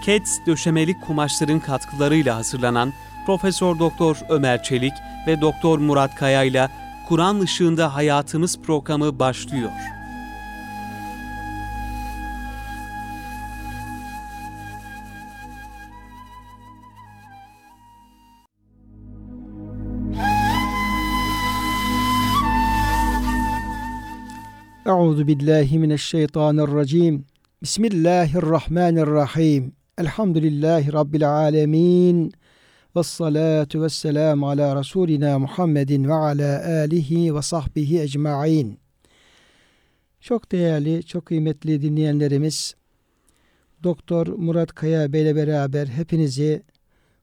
Keds döşemelik kumaşların katkılarıyla hazırlanan Profesör Doktor Ömer Çelik ve Doktor Murat Kaya ile Kur'an ışığında hayatımız programı başlıyor. Euzu billahi mineşşeytanirracim. Bismillahirrahmanirrahim. Elhamdülillahi rabbil alamin. Ves salatu vesselam ala rasulina Muhammedin ve ala alihi ve sahbihi ecmaîn. Çok değerli, çok kıymetli dinleyenlerimiz, Doktor Murat Kaya Bey ile beraber hepinizi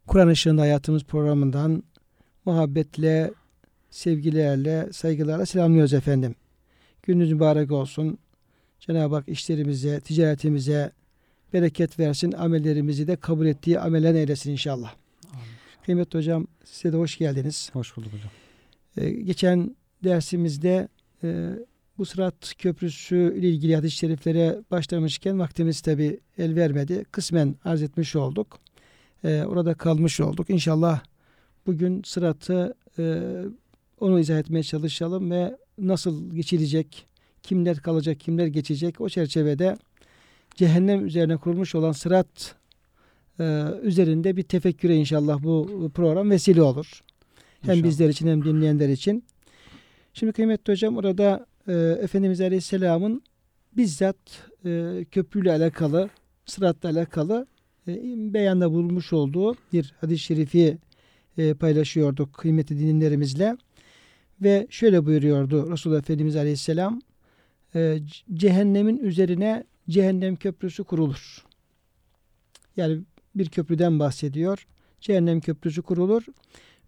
Kur'an Işığında Hayatımız programından muhabbetle, sevgilerle, saygılarla selamlıyoruz efendim. Gününüz mübarek olsun. Cenab-ı Hak işlerimize, ticaretimize bereket versin. Amellerimizi de kabul ettiği amelen eylesin inşallah. Amin. Kıymetli hocam size de hoş geldiniz. Hoş bulduk hocam. Ee, geçen dersimizde e, bu Sırat Köprüsü ile ilgili hadis-i şeriflere başlamışken vaktimiz tabi el vermedi. Kısmen arz etmiş olduk. Ee, orada kalmış olduk. İnşallah bugün Sırat'ı e, onu izah etmeye çalışalım ve nasıl geçilecek, kimler kalacak, kimler geçecek o çerçevede cehennem üzerine kurulmuş olan sırat e, üzerinde bir tefekküre inşallah bu program vesile olur. İnşallah. Hem bizler için hem dinleyenler için. Şimdi kıymetli hocam orada e, Efendimiz Aleyhisselam'ın bizzat e, köprüyle alakalı, sıratla alakalı e, beyanda bulmuş olduğu bir hadis-i şerifi e, paylaşıyorduk kıymetli dinlerimizle. Ve şöyle buyuruyordu Resulullah Efendimiz Aleyhisselam e, cehennemin üzerine cehennem köprüsü kurulur. Yani bir köprüden bahsediyor. Cehennem köprüsü kurulur.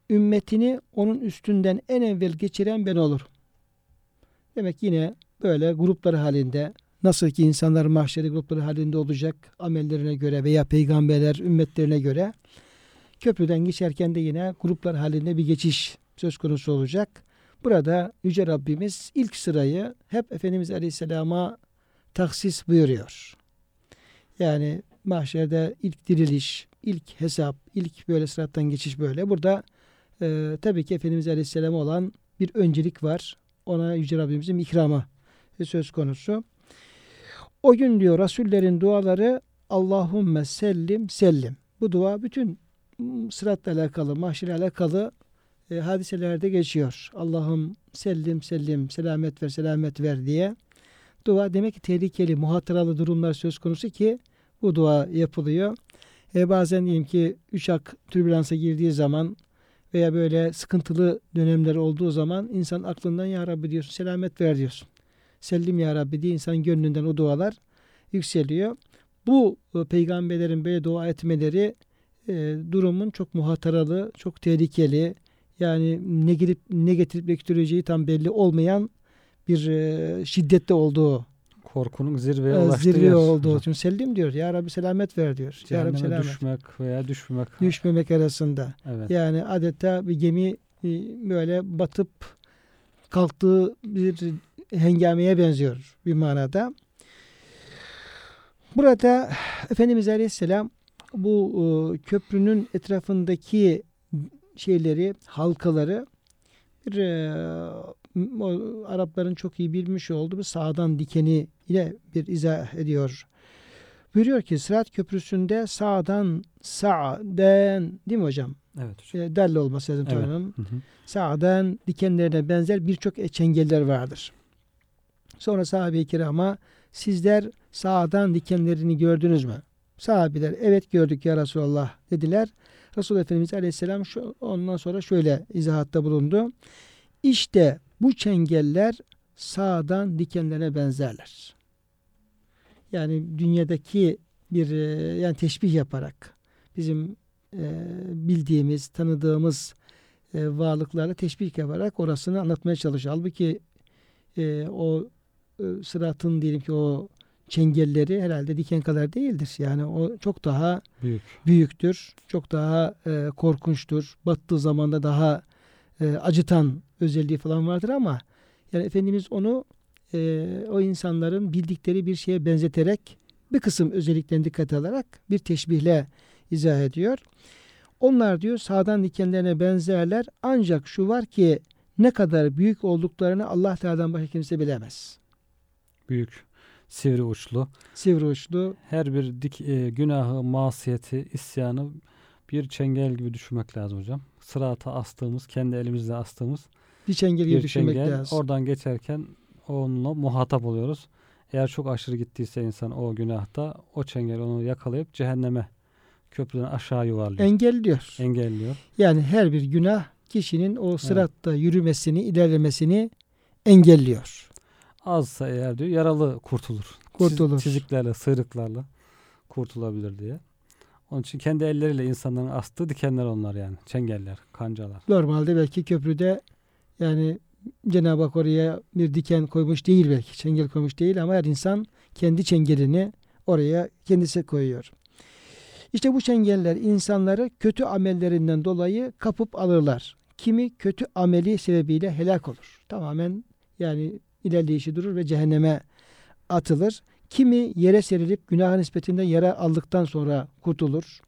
Ümmetini onun üstünden en evvel geçiren ben olur. Demek yine böyle grupları halinde nasıl ki insanlar mahşeri grupları halinde olacak amellerine göre veya peygamberler ümmetlerine göre köprüden geçerken de yine gruplar halinde bir geçiş söz konusu olacak. Burada Yüce Rabbimiz ilk sırayı hep Efendimiz Aleyhisselam'a taksis buyuruyor. Yani mahşerde ilk diriliş, ilk hesap, ilk böyle sırattan geçiş böyle. Burada e, tabii ki Efendimiz Aleyhisselam'a olan bir öncelik var. Ona Yüce Rabbimizin ikramı söz konusu. O gün diyor Rasullerin duaları Allahümme sellim sellim. Bu dua bütün sıratla alakalı, mahşerle alakalı e, hadiselerde geçiyor. Allah'ım sellim sellim selamet ver selamet ver diye. Dua demek ki tehlikeli, muhatıralı durumlar söz konusu ki bu dua yapılıyor. E bazen diyelim ki uçak türbülansa girdiği zaman veya böyle sıkıntılı dönemler olduğu zaman insan aklından ya Rabbi diyorsun selamet ver diyorsun. Sellim ya Rabbi diye insan gönlünden o dualar yükseliyor. Bu e, peygamberlerin böyle dua etmeleri e, durumun çok muhataralı, çok tehlikeli, yani ne gelip ne getirip götüreceği tam belli olmayan bir e, şiddette olduğu korkunun zirveye e, ulaştığı zirveye olduğu için sellim diyor. Ya Rabbi selamet ver diyor. Cehenneme ya Rabbi selamet. düşmek veya düşmemek. Düşmemek arasında. Evet. Yani adeta bir gemi e, böyle batıp kalktığı bir hengameye benziyor bir manada. Burada Efendimiz Aleyhisselam bu e, köprünün etrafındaki şeyleri, halkaları bir e, Arapların çok iyi bilmiş olduğu sağdan dikeni ile bir izah ediyor. Buyuruyor ki Sırat Köprüsü'nde sağdan sa'den değil mi hocam? Evet hocam. E, dalle olması lazım evet. tanımım. Sağdan dikenlerine benzer birçok çengeller vardır. Sonra sahabe-i kirama sizler sağdan dikenlerini gördünüz mü? Sahabiler evet gördük ya Resulallah dediler. Resul Efendimiz Aleyhisselam şu, ondan sonra şöyle izahatta bulundu. İşte bu çengeller sağdan dikenlerine benzerler. Yani dünyadaki bir e, yani teşbih yaparak bizim e, bildiğimiz, tanıdığımız e, varlıklarla teşbih yaparak orasını anlatmaya çalışıyor. Halbuki e, o e, sıratın diyelim ki o çengelleri herhalde diken kadar değildir. Yani o çok daha Büyük. büyüktür. Çok daha e, korkunçtur. Battığı zamanda daha e, acıtan özelliği falan vardır ama yani Efendimiz onu e, o insanların bildikleri bir şeye benzeterek bir kısım özelliklerini dikkat alarak bir teşbihle izah ediyor. Onlar diyor sağdan dikenlerine benzerler ancak şu var ki ne kadar büyük olduklarını Allah Teala'dan başka kimse bilemez. Büyük, sivri uçlu. Sivri uçlu. Her bir dik, e, günahı, masiyeti, isyanı bir çengel gibi düşünmek lazım hocam. Sırata astığımız, kendi elimizle astığımız bir çengel bir düşünmek çengel. lazım. Oradan geçerken onunla muhatap oluyoruz. Eğer çok aşırı gittiyse insan o günahta o çengel onu yakalayıp cehenneme köprüden aşağı yuvarlıyor. Engelliyor. Engelliyor. Yani her bir günah kişinin o sıratta evet. yürümesini, ilerlemesini engelliyor. Azsa eğer diyor yaralı kurtulur. Kurtulur. Çiziklerle, sıyrıklarla kurtulabilir diye. Onun için kendi elleriyle insanların astığı dikenler onlar yani. Çengeller, kancalar. Normalde belki köprüde yani Cenab-ı Hak oraya bir diken koymuş değil belki. Çengel koymuş değil ama her insan kendi çengelini oraya kendisi koyuyor. İşte bu çengeller insanları kötü amellerinden dolayı kapıp alırlar. Kimi kötü ameli sebebiyle helak olur. Tamamen yani ilerleyişi durur ve cehenneme atılır. Kimi yere serilip günah nispetinde yara aldıktan sonra kurtulur.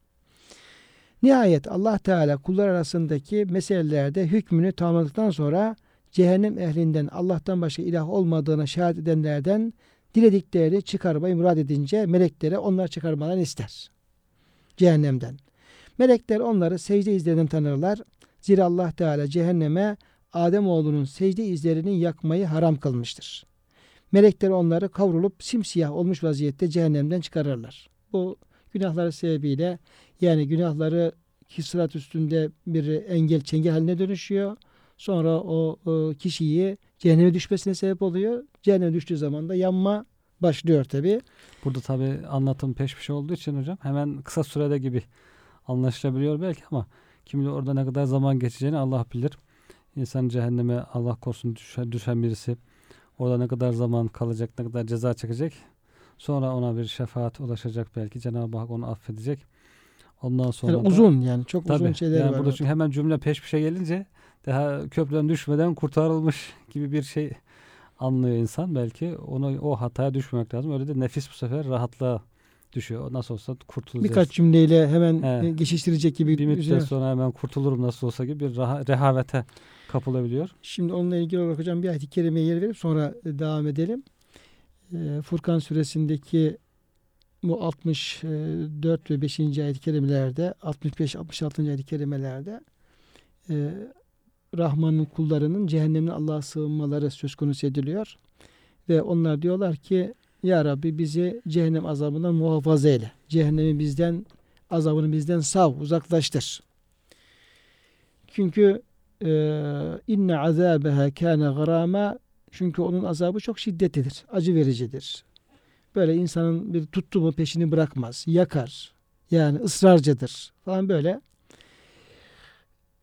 Nihayet Allah Teala kullar arasındaki meselelerde hükmünü tamamladıktan sonra cehennem ehlinden Allah'tan başka ilah olmadığına şahit edenlerden diledikleri çıkarmayı murad edince meleklere onlar çıkarmalarını ister. Cehennemden. Melekler onları secde izlerinden tanırlar. Zira Allah Teala cehenneme Adem oğlunun secde izlerini yakmayı haram kılmıştır. Melekler onları kavrulup simsiyah olmuş vaziyette cehennemden çıkarırlar. Bu günahları sebebiyle yani günahları kisrat üstünde bir engel çengel haline dönüşüyor. Sonra o, o kişiyi cehenneme düşmesine sebep oluyor. Cehenneme düştüğü zaman da yanma başlıyor tabi. Burada tabi anlatım peş peşe olduğu için hocam hemen kısa sürede gibi anlaşılabiliyor belki ama kim orada ne kadar zaman geçeceğini Allah bilir. İnsan cehenneme Allah korusun düşen, düşen birisi orada ne kadar zaman kalacak, ne kadar ceza çekecek. Sonra ona bir şefaat ulaşacak belki. Cenab-ı Hak onu affedecek. Ondan sonra yani uzun yani çok tabii, uzun şeyler yani var. Burada çünkü hemen cümle peş peşe gelince daha köprüden düşmeden kurtarılmış gibi bir şey anlıyor insan. Belki onu o hataya düşmemek lazım. Öyle de nefis bu sefer rahatlığa düşüyor. Nasıl olsa kurtulacağız. Birkaç cümleyle hemen He. geçiştirecek gibi. Bir müddet sonra hemen kurtulurum nasıl olsa gibi bir rehavete kapılabiliyor. Şimdi onunla ilgili olarak hocam bir ayet-i kerimeye yer verip sonra devam edelim. Furkan suresindeki bu 64 ve 5. ayet-i kerimelerde 65-66. ayet-i kerimelerde e, Rahman'ın kullarının cehennemin Allah'a sığınmaları söz konusu ediliyor. Ve onlar diyorlar ki Ya Rabbi bizi cehennem azabından muhafaza eyle. Cehennemi bizden azabını bizden sav, uzaklaştır. Çünkü e, inne azabeha kana garama çünkü onun azabı çok şiddetlidir, acı vericidir. Böyle insanın bir tuttu mu peşini bırakmaz, yakar. Yani ısrarcıdır falan böyle.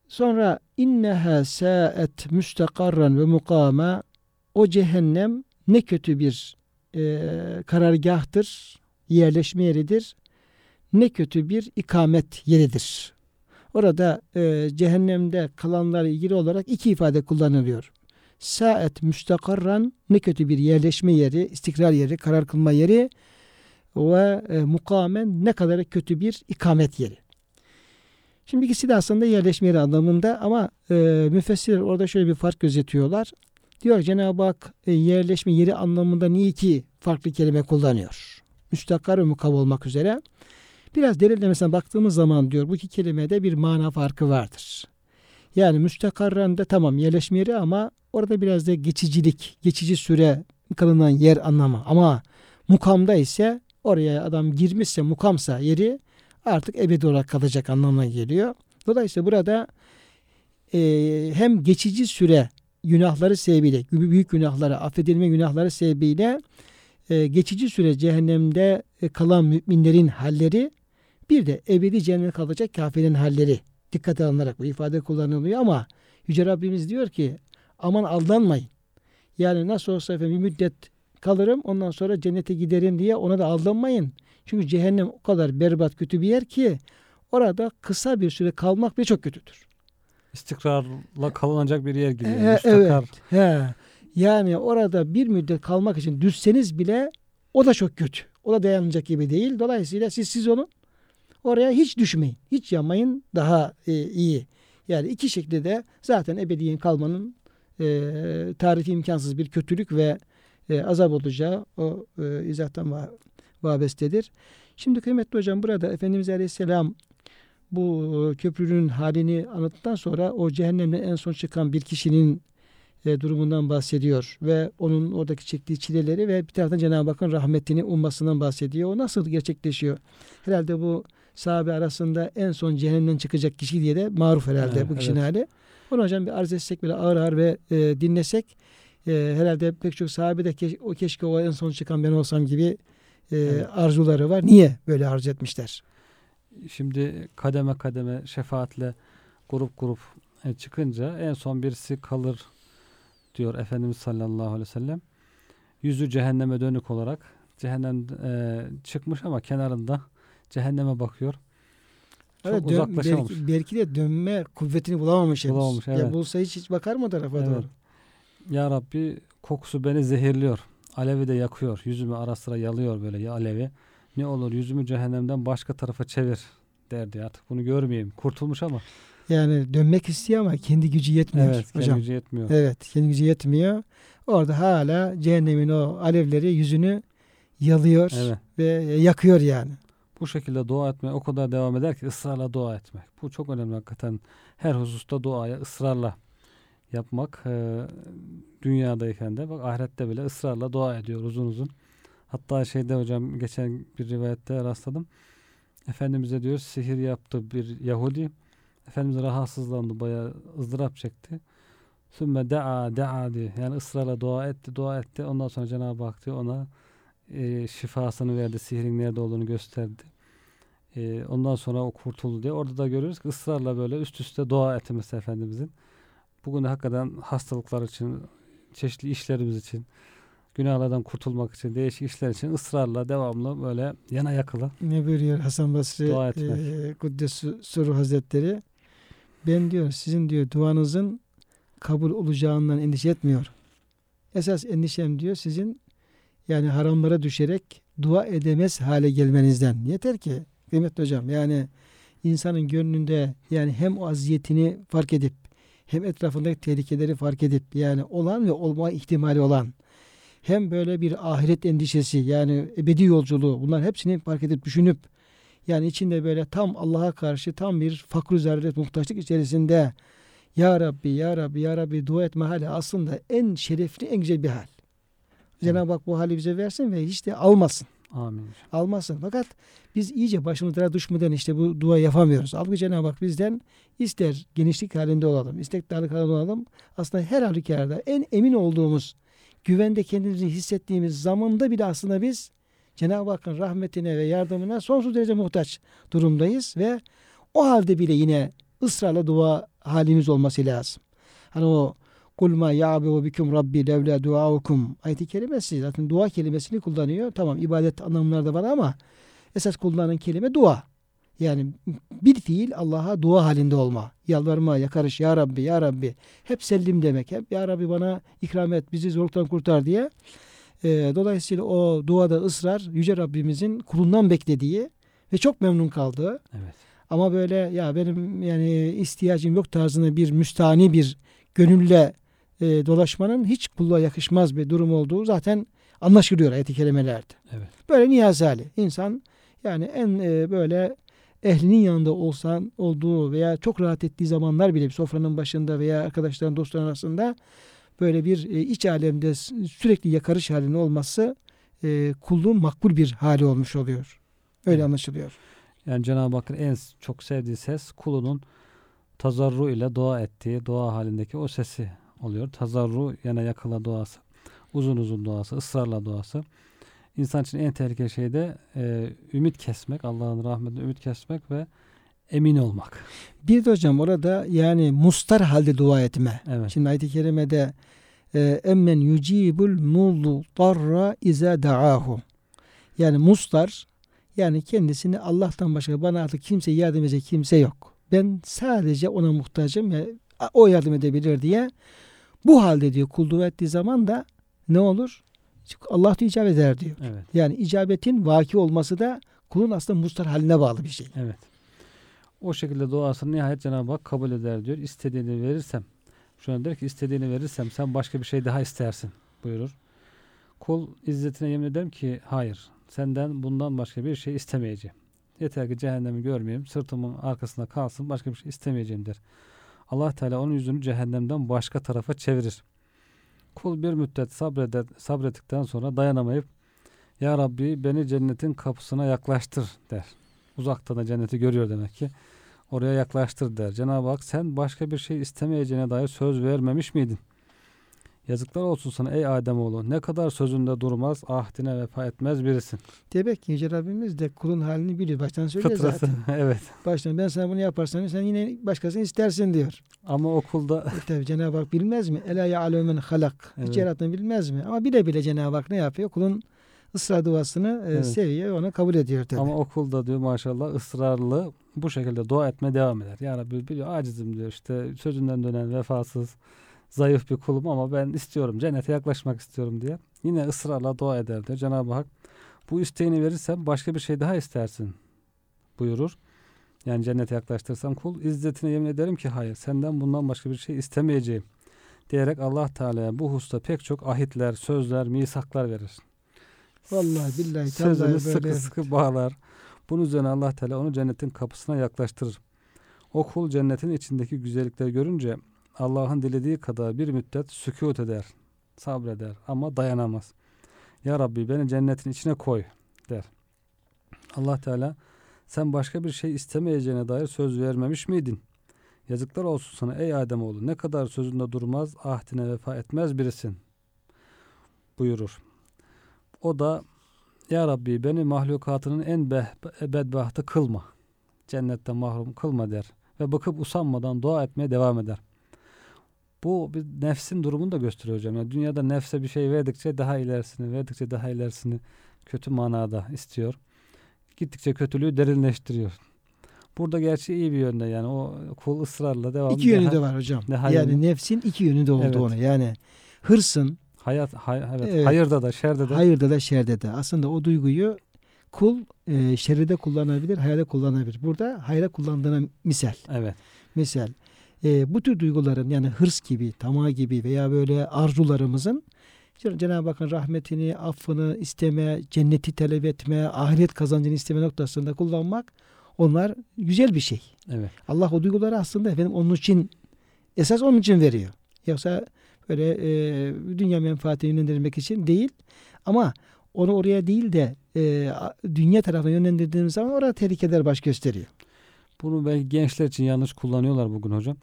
Sonra inneha saet müstakarran ve mukama o cehennem ne kötü bir e, karargahtır, yerleşme yeridir. Ne kötü bir ikamet yeridir. Orada e, cehennemde kalanlarla ilgili olarak iki ifade kullanılıyor. Saet müstakarran ne kötü bir yerleşme yeri, istikrar yeri, karar kılma yeri ve e, mukamen ne kadar kötü bir ikamet yeri. Şimdi ikisi de aslında yerleşme yeri anlamında ama e, müfessirler orada şöyle bir fark gözetiyorlar. Diyor Cenab-ı Hak e, yerleşme yeri anlamında niye iki farklı kelime kullanıyor? Müstakar ve mukav olmak üzere. Biraz derinlemesine baktığımız zaman diyor bu iki kelimede bir mana farkı vardır. Yani müstakarranda tamam yerleşme yeri ama orada biraz da geçicilik, geçici süre kalınan yer anlamı. Ama mukamda ise oraya adam girmişse mukamsa yeri artık ebedi olarak kalacak anlamına geliyor. Dolayısıyla burada e, hem geçici süre günahları sebebiyle, büyük günahları, affedilme günahları sebebiyle e, geçici süre cehennemde e, kalan müminlerin halleri bir de ebedi cehennemde kalacak kafirin halleri dikkate alınarak bu ifade kullanılıyor ama Yüce Rabbimiz diyor ki aman aldanmayın. Yani nasıl olsa efendim bir müddet kalırım ondan sonra cennete giderim diye ona da aldanmayın. Çünkü cehennem o kadar berbat kötü bir yer ki orada kısa bir süre kalmak bile çok kötüdür. İstikrarla kalınacak bir yer gibi. He, evet. He. Yani orada bir müddet kalmak için düşseniz bile O da çok kötü. O da dayanılacak gibi değil. Dolayısıyla siz siz olun. Oraya hiç düşmeyin. Hiç yanmayın. Daha e, iyi. Yani iki şekilde de zaten ebediyen kalmanın e, tarifi imkansız bir kötülük ve e, azap olacağı o e, izahtan va vabestedir. Şimdi kıymetli hocam burada Efendimiz Aleyhisselam bu köprünün halini anlattıktan sonra o cehennemden en son çıkan bir kişinin e, durumundan bahsediyor ve onun oradaki çektiği çileleri ve bir taraftan Cenab-ı Hakk'ın rahmetini ummasından bahsediyor. O nasıl gerçekleşiyor? Herhalde bu sahabe arasında en son cehennemden çıkacak kişi diye de maruf herhalde Evet, bu kişinin evet. hali. Onu hocam bir arz etsek böyle ağır ağır ve e, dinlesek e, herhalde pek çok sahabe de keş, o keşke o en son çıkan ben olsam gibi e, Evet. arzuları var. Niye böyle arz etmişler? Şimdi kademe kademe şefaatle grup grup e, çıkınca en son birisi kalır diyor Efendimiz sallallahu aleyhi ve sellem. Yüzü cehenneme dönük olarak cehennem e, çıkmış ama kenarında cehenneme bakıyor. Çok Evet, uzaklaşamamış. belki, belki de dönme kuvvetini bulamamış henüz. Bulamamış, Ya evet. bulsa hiç, hiç bakar mı o tarafa Evet. doğru? Ya Rabbi kokusu beni zehirliyor. Alevi de yakıyor. Yüzümü ara sıra yalıyor böyle ya alevi. Ne olur yüzümü cehennemden başka tarafa çevir derdi artık bunu görmeyeyim. Kurtulmuş ama Yani dönmek istiyor ama kendi gücü yetmiyor evet kendi hocam. gücü yetmiyor. Evet, kendi gücü yetmiyor. Orada hala cehennemin o alevleri yüzünü yalıyor Evet. ve yakıyor yani. Bu şekilde dua etmeye o kadar devam eder ki ısrarla dua etmek. Bu çok önemli hakikaten. Her hususta duaya ısrarla yapmak. e, dünyadayken de bak ahirette bile ısrarla dua ediyor uzun uzun. Hatta şeyde hocam geçen bir rivayette rastladım. Efendimiz'e diyor sihir yaptı bir Yahudi. Efendimiz rahatsızlandı bayağı ızdırap çekti. Sümme da'a da'a diye. Yani ısrarla dua etti dua etti. Ondan sonra Cenab-ı Hak diyor ona e, şifasını verdi. Sihrin nerede olduğunu gösterdi. E, ondan sonra o kurtuldu diye. Orada da görüyoruz ki ısrarla böyle üst üste dua etmesi Efendimizin. Bugün hakikaten hastalıklar için, çeşitli işlerimiz için, günahlardan kurtulmak için, değişik işler için ısrarla devamlı böyle yana yakıla. Ne buyuruyor Hasan Basri Dua e, Kuddesi Suru Hazretleri? Ben diyor sizin diyor duanızın kabul olacağından endişe etmiyor. Esas endişem diyor sizin yani haramlara düşerek dua edemez hale gelmenizden. Yeter ki kıymetli hocam yani insanın gönlünde yani hem o aziyetini fark edip hem etrafındaki tehlikeleri fark edip yani olan ve olma ihtimali olan hem böyle bir ahiret endişesi yani ebedi yolculuğu bunlar hepsini fark edip düşünüp yani içinde böyle tam Allah'a karşı tam bir fakr zaruret muhtaçlık içerisinde Ya Rabbi Ya Rabbi Ya Rabbi dua etme hali aslında en şerefli en güzel bir hal. Cenab-ı Hak bu hali bize versin ve hiç de almasın Amin. almasın. Fakat biz iyice başımıza düşmeden işte bu dua yapamıyoruz. Halbuki Cenab-ı Hak bizden ister genişlik halinde olalım, ister darlık halinde olalım. Aslında her halükarda en emin olduğumuz, güvende kendimizi hissettiğimiz zamanda bile aslında biz Cenab-ı Hakk'ın rahmetine ve yardımına sonsuz derece muhtaç durumdayız ve o halde bile yine ısrarla dua halimiz olması lazım. Hani o Kul ma ya'bu bikum rabbi levla duaukum ayeti kelimesi zaten dua kelimesini kullanıyor. Tamam ibadet anlamları da var ama esas kullanılan kelime dua. Yani bir fiil Allah'a dua halinde olma. Yalvarma, yakarış ya Rabbi, ya Rabbi. Hep sellim demek. Hep ya Rabbi bana ikram et, bizi zorluktan kurtar diye. Ee, dolayısıyla o duada ısrar Yüce Rabbimizin kulundan beklediği ve çok memnun kaldığı Evet. ama böyle ya benim yani ihtiyacım yok tarzında bir müstani bir gönülle e, dolaşmanın hiç kulluğa yakışmaz bir durum olduğu zaten anlaşılıyor ayet-i kerimelerde. Evet. Böyle niyaz hali. İnsan yani en e, böyle ehlinin yanında olsan olduğu veya çok rahat ettiği zamanlar bile bir sofranın başında veya arkadaşların dostların arasında böyle bir e, iç alemde sürekli yakarış halinde olması e, kulluğun makbul bir hali olmuş oluyor. Öyle Evet. anlaşılıyor. Yani Cenab-ı Hakk'ın en çok sevdiği ses kulunun tazarru ile dua ettiği dua halindeki o sesi oluyor. Tazarru yana yakıla duası. Uzun uzun duası, ısrarla duası. İnsan için en tehlikeli şey de e, ümit kesmek, Allah'ın rahmetine ümit kesmek ve emin olmak. Bir de hocam orada yani mustar halde dua etme. Evet. Şimdi ayet-i kerimede e, emmen yucibul muldarra iza da'ahu. Yani mustar yani kendisini Allah'tan başka bana artık kimse yardım edecek kimse yok. Ben sadece ona muhtacım ya o yardım edebilir diye bu halde diyor kul dua ettiği zaman da ne olur? Allah da icabet eder diyor. Evet. Yani icabetin vaki olması da kulun aslında mustar haline bağlı bir şey. Evet. O şekilde duasını nihayet Cenab-ı Hak kabul eder diyor. İstediğini verirsem, şöyle der ki istediğini verirsem sen başka bir şey daha istersin buyurur. Kul izzetine yemin ederim ki hayır senden bundan başka bir şey istemeyeceğim. Yeter ki cehennemi görmeyeyim, sırtımın arkasında kalsın, başka bir şey istemeyeceğim der. Allah Teala onun yüzünü cehennemden başka tarafa çevirir. Kul bir müddet sabreder, sabrettikten sonra dayanamayıp Ya Rabbi beni cennetin kapısına yaklaştır der. Uzaktan da cenneti görüyor demek ki. Oraya yaklaştır der. Cenab-ı Hak sen başka bir şey istemeyeceğine dair söz vermemiş miydin? Yazıklar olsun sana ey Ademoğlu. Ne kadar sözünde durmaz, ahdine vefa etmez birisin. Demek ki Yüce Rabbimiz de kulun halini biliyor. Baştan söylüyor Fıtratı. zaten. evet. Baştan ben sana bunu yaparsam sen yine başkasını istersin diyor. Ama okulda E Tabi Cenab-ı Hak bilmez mi? Ela ya'lemu men halak. Evet. Hiç yarattığını bilmez mi? Ama bile bile Cenab-ı Hak ne yapıyor? Kulun ısrar duasını e, Evet. seviyor onu kabul ediyor tabii. ama okulda diyor maşallah ısrarlı bu şekilde dua etmeye devam eder. Ya Rabbi biliyor acizim diyor işte sözünden dönen vefasız zayıf bir kulum ama ben istiyorum cennete yaklaşmak istiyorum diye. Yine ısrarla dua eder diyor. Cenab-ı Hak bu isteğini verirsem başka bir şey daha istersin buyurur. Yani cennete yaklaştırsam kul izzetine yemin ederim ki hayır senden bundan başka bir şey istemeyeceğim diyerek Allah Teala'ya bu hususta pek çok ahitler, sözler, misaklar verir. Vallahi billahi Sözünü tallahi sıkı böyle. sıkı bağlar. Bunun üzerine Allah Teala onu cennetin kapısına yaklaştırır. O kul cennetin içindeki güzellikleri görünce Allah'ın dilediği kadar bir müddet sükut eder, sabreder ama dayanamaz. Ya Rabbi beni cennetin içine koy der. Allah Teala sen başka bir şey istemeyeceğine dair söz vermemiş miydin? Yazıklar olsun sana ey Ademoğlu ne kadar sözünde durmaz, ahdine vefa etmez birisin buyurur. O da ya Rabbi beni mahlukatının en bedbahtı kılma. Cennetten mahrum kılma der. Ve bakıp usanmadan dua etmeye devam eder. Bu bir nefsin durumunu da gösteriyor hocam. Yani dünyada nefse bir şey verdikçe daha ilerisini, verdikçe daha ilerisini kötü manada istiyor. Gittikçe kötülüğü derinleştiriyor. Burada gerçi iyi bir yönde yani o kul ısrarla devam İki yönü daha- de var hocam. daha yani nefsin iki yönü de Evet. olduğunu. Yani hırsın Hayat, hay, evet, Evet. hayırda da şerde de hayırda da şerde de. Aslında o duyguyu kul e, şeride kullanabilir, hayırda kullanabilir. Burada hayra kullandığına misal. evet, Misal. E, bu tür duyguların yani hırs gibi, tamah gibi veya böyle arzularımızın Cen- Cenab-ı Hakk'ın rahmetini, affını isteme, cenneti talep etme, ahiret kazancını isteme noktasında kullanmak onlar güzel bir şey. evet. Allah o duyguları aslında efendim onun için esas onun için veriyor. Yoksa böyle e, dünya menfaatini yönlendirmek için değil. Ama onu oraya değil de e, dünya tarafına yönlendirdiğimiz zaman orada tehlikeler baş gösteriyor. Bunu belki gençler için yanlış kullanıyorlar bugün hocam.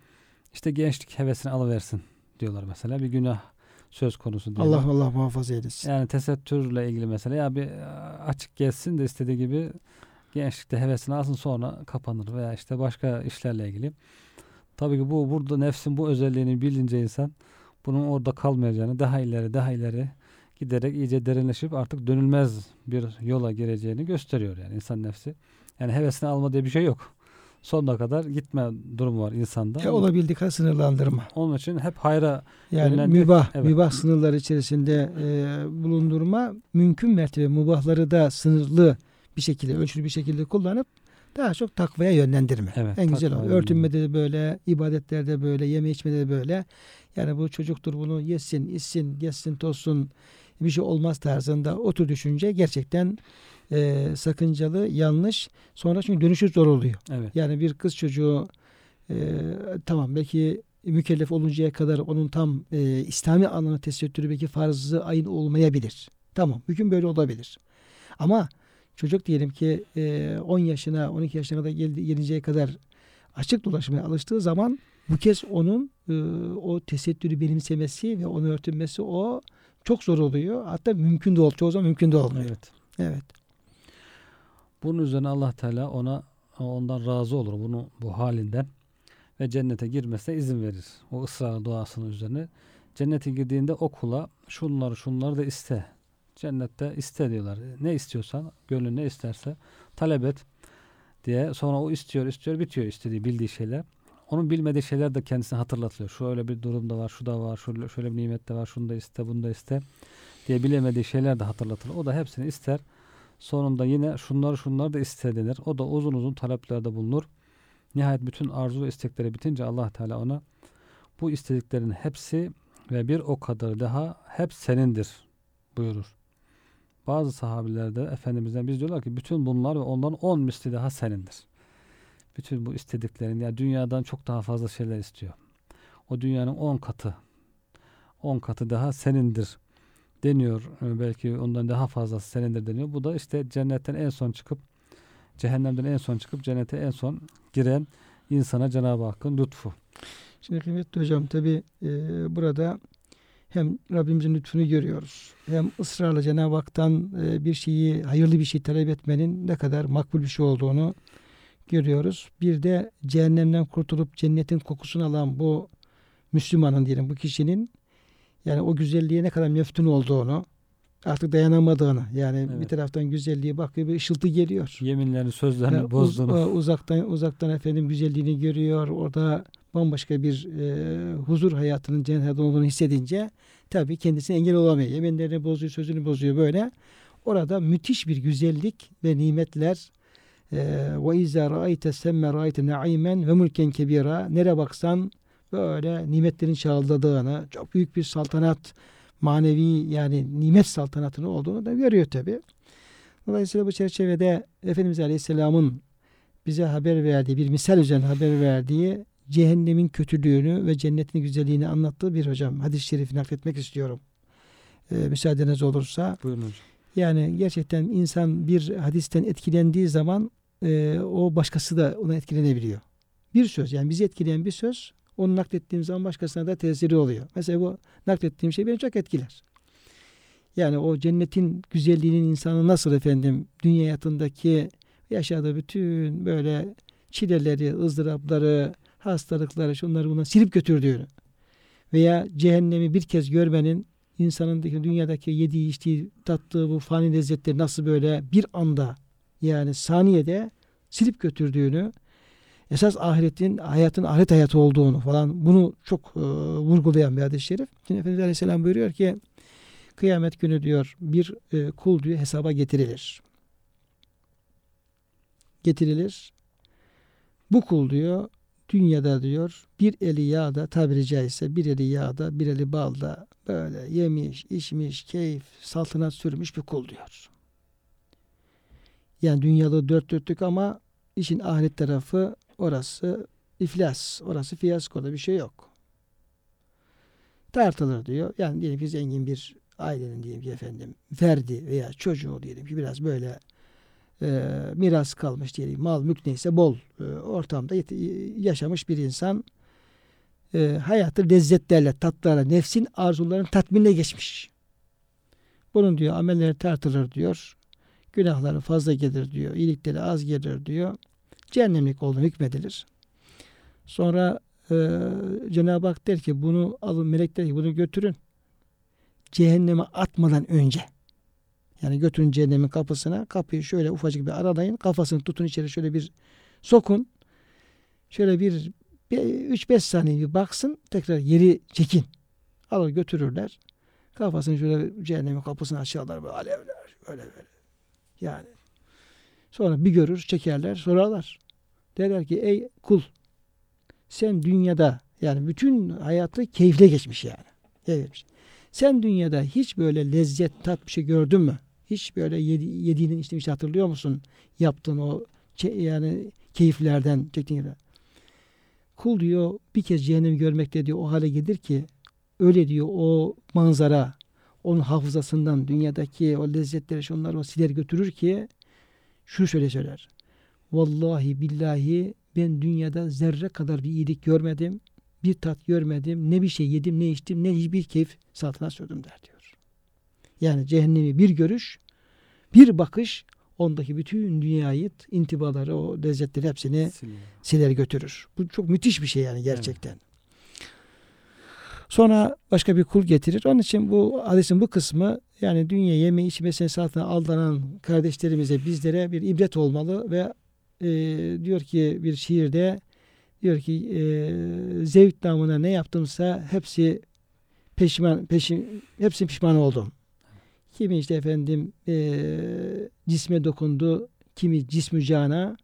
İşte gençlik hevesini alıversin diyorlar mesela. Bir günah söz konusu diyorlar. Allah Allah muhafaza eylesin. Yani tesettürle ilgili mesela ya bir e, açık gelsin de istediği gibi gençlikte hevesini alsın sonra kapanır veya işte başka işlerle ilgili. Tabii ki bu burada nefsin bu özelliğini bilince insan bunun orada kalmayacağını daha ileri daha ileri giderek iyice derinleşip artık dönülmez bir yola gireceğini gösteriyor yani insan nefsi. Yani hevesini alma diye bir şey yok. Sonuna kadar gitme durumu var insanda. E, olabildiği kadar sınırlandırma. Onun için hep hayra Yani Yönlendir- mübah, evet. mübah sınırlar içerisinde e, bulundurma mümkün mertebe mübahları da sınırlı bir şekilde, ölçülü bir şekilde kullanıp daha çok takvaya yönlendirme. Evet, en güzel takvaya o. Örtünmede de böyle, ibadetlerde böyle, yeme içmede de böyle. Yani bu çocuktur bunu yesin, içsin, yesin, tozsun bir şey olmaz tarzında o tür düşünce gerçekten e, sakıncalı, yanlış. Sonra çünkü dönüşü zor oluyor. evet. Yani bir kız çocuğu e, tamam belki mükellef oluncaya kadar onun tam e, İslami anlamda tesettürü belki farzı ayın olmayabilir. Tamam hüküm böyle olabilir. Ama çocuk diyelim ki e, 10 yaşına 12 yaşına kadar geldi, gelinceye kadar açık dolaşmaya alıştığı zaman bu kez onun e, o tesettürü benimsemesi ve onu örtünmesi o çok zor oluyor. Hatta mümkün de ol, çoğu zaman mümkün de olmuyor. Evet. Evet. Bunun üzerine Allah Teala ona ondan razı olur bunu bu halinden ve cennete girmesine izin verir. O ısrar duasının üzerine. Cennete girdiğinde o kula şunları şunları da iste. Cennette iste diyorlar. Ne istiyorsan, gönlün ne isterse talep et diye. Sonra o istiyor, istiyor, bitiyor istediği, bildiği şeyler. Onun bilmediği şeyler de kendisine hatırlatılıyor. Şöyle bir durum da var, şu da var, şöyle, şöyle bir nimet de var, şunu da iste, bunu da iste. diye bilemediği şeyler de hatırlatılır. O da hepsini ister. Sonunda yine şunları şunları da iste denir. O da uzun uzun taleplerde bulunur. Nihayet bütün arzu ve istekleri bitince Allah Teala ona bu istediklerin hepsi ve bir o kadar daha hep senindir buyurur. Bazı sahabilerde Efendimiz'den biz diyorlar ki bütün bunlar ve ondan on misli daha senindir. Bütün bu istediklerin ya yani dünyadan çok daha fazla şeyler istiyor. O dünyanın on katı on katı daha senindir deniyor. Ee, belki ondan daha fazlası senindir deniyor. Bu da işte cennetten en son çıkıp cehennemden en son çıkıp cennete en son giren insana Cenab-ı Hakk'ın lütfu. Şimdi kıymetli hocam tabi e, burada hem Rabbimizin lütfunu görüyoruz. Hem ısrarla Cenab-ı Hak'tan e, bir şeyi, hayırlı bir şey talep etmenin ne kadar makbul bir şey olduğunu görüyoruz. Bir de cehennemden kurtulup cennetin kokusunu alan bu Müslümanın diyelim bu kişinin yani o güzelliğe ne kadar meftun olduğunu artık dayanamadığını yani evet. bir taraftan güzelliğe bakıyor bir ışıltı geliyor. Yeminlerini sözlerini yani bozduğunu. Uz, uzaktan uzaktan efendim güzelliğini görüyor. Orada bambaşka bir e, huzur hayatının cennet olduğunu hissedince tabii kendisine engel olamıyor. Yeminlerini bozuyor, sözünü bozuyor böyle. Orada müthiş bir güzellik ve nimetler e, ve izâ râite semme râite na'imen ve mulken kebira. Nere baksan böyle nimetlerin çağıldığını, çok büyük bir saltanat, manevi yani nimet saltanatının olduğunu da görüyor tabi. Dolayısıyla bu çerçevede Efendimiz Aleyhisselam'ın bize haber verdiği, bir misal üzerine haber verdiği cehennemin kötülüğünü ve cennetin güzelliğini anlattığı bir hocam hadis-i şerifi nakletmek istiyorum. Ee, müsaadeniz olursa. Buyurun hocam. Yani gerçekten insan bir hadisten etkilendiği zaman e, o başkası da ona etkilenebiliyor. Bir söz yani bizi etkileyen bir söz onu naklettiğim zaman başkasına da tesiri oluyor. Mesela bu naklettiğim şey beni çok etkiler. Yani o cennetin güzelliğinin insanı nasıl efendim dünya hayatındaki yaşadığı bütün böyle çileleri, ızdırapları, hastalıkları, şunları buna silip götürdüğünü veya cehennemi bir kez görmenin insanın dünyadaki yediği, içtiği, tattığı bu fani lezzetleri nasıl böyle bir anda yani saniyede silip götürdüğünü esas ahiretin hayatın ahiret hayatı olduğunu falan bunu çok e, vurgulayan bir hadis-i şerif. Şimdi Efendimiz Aleyhisselam buyuruyor ki kıyamet günü diyor bir e, kul diyor hesaba getirilir. Getirilir. Bu kul diyor dünyada diyor bir eli yağda tabiri caizse bir eli yağda bir eli balda böyle yemiş, içmiş, keyif, saltanat sürmüş bir kul diyor. Yani dünyada dört dörtlük ama işin ahiret tarafı Orası iflas, orası fiyaskoda bir şey yok. Tartılır diyor. Yani diyelim ki zengin bir ailenin diyelim ki efendim verdi veya çocuğu diyelim ki biraz böyle e, miras kalmış diyelim mal mülk neyse bol e, ortamda yaşamış bir insan e, hayatı lezzetlerle tatlarla nefsin arzuların tatminle geçmiş. Bunun diyor amelleri tartılır diyor. Günahları fazla gelir diyor. iyilikleri az gelir diyor cehennemlik olduğunu hükmedilir. Sonra e, Cenab-ı Hak der ki bunu alın melekler bunu götürün. Cehenneme atmadan önce. Yani götürün cehennemin kapısına. Kapıyı şöyle ufacık bir aralayın. Kafasını tutun içeri şöyle bir sokun. Şöyle bir 3-5 saniye bir baksın. Tekrar yeri çekin. Alır götürürler. Kafasını şöyle cehennemin kapısını açarlar böyle alevler. Böyle böyle. Yani Sonra bir görür, çekerler, sorarlar. Derler ki ey kul sen dünyada yani bütün hayatı keyifle geçmiş yani. Evet. Sen dünyada hiç böyle lezzet, tat bir şey gördün mü? Hiç böyle yedi, yediğinin içtiğin şey hatırlıyor musun? Yaptığın o yani keyiflerden çektiğin Kul diyor bir kez cehennemi görmekte diyor o hale gelir ki öyle diyor o manzara onun hafızasından dünyadaki o lezzetleri şunları o siler götürür ki şunu şöyle söyler. Vallahi billahi ben dünyada zerre kadar bir iyilik görmedim. Bir tat görmedim. Ne bir şey yedim ne içtim ne hiçbir keyif satına sürdüm der diyor. Yani cehennemi bir görüş, bir bakış ondaki bütün dünyayı, intibaları, o lezzetleri hepsini Siliyor. siler götürür. Bu çok müthiş bir şey yani gerçekten. Evet. Sonra başka bir kul getirir. Onun için bu hadisin bu kısmı yani dünya yeme içme esasına aldanan kardeşlerimize bizlere bir ibret olmalı ve e, diyor ki bir şiirde diyor ki e, zevk namına ne yaptımsa hepsi peşman peşin hepsi pişman oldum. Kimi işte efendim eee, cisme dokundu, kimi cismü cana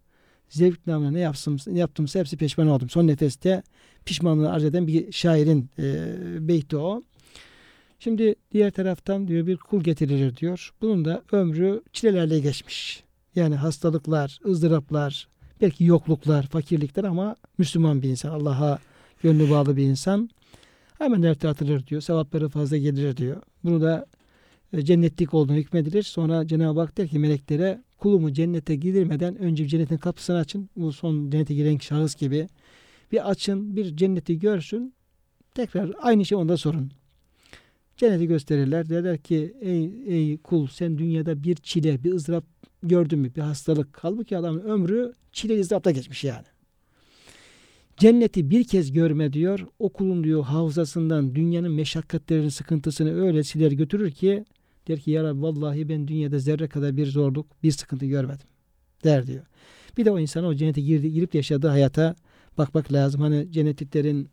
zevk namına ne yapsam, yaptımsa hepsi pişman oldum. Son nefeste pişmanlığı arz eden bir şairin eee beyti o. Şimdi diğer taraftan diyor bir kul getirilir diyor. Bunun da ömrü çilelerle geçmiş. Yani hastalıklar, ızdıraplar, belki yokluklar, fakirlikler ama Müslüman bir insan. Allah'a gönlü bağlı bir insan. Hemen dert atılır diyor. Sevapları fazla gelir diyor. Bunu da e, cennetlik olduğunu hükmedilir. Sonra Cenab-ı Hak der ki meleklere kulumu cennete girmeden önce cennetin kapısını açın. Bu son cennete giren şahıs gibi. Bir açın, bir cenneti görsün. Tekrar aynı şey onda sorun. Cenneti gösterirler. Derler ki ey, ey kul sen dünyada bir çile, bir ızdırap gördün mü? Bir hastalık. Halbuki adamın ömrü çile ızdırapta geçmiş yani. Cenneti bir kez görme diyor. O kulun diyor hafızasından dünyanın meşakkatlerini, sıkıntısını öyle siler götürür ki der ki ya Rabbi vallahi ben dünyada zerre kadar bir zorluk, bir sıkıntı görmedim. Der diyor. Bir de o insan o cennete girdi, girip yaşadığı hayata bakmak lazım. Hani cennetliklerin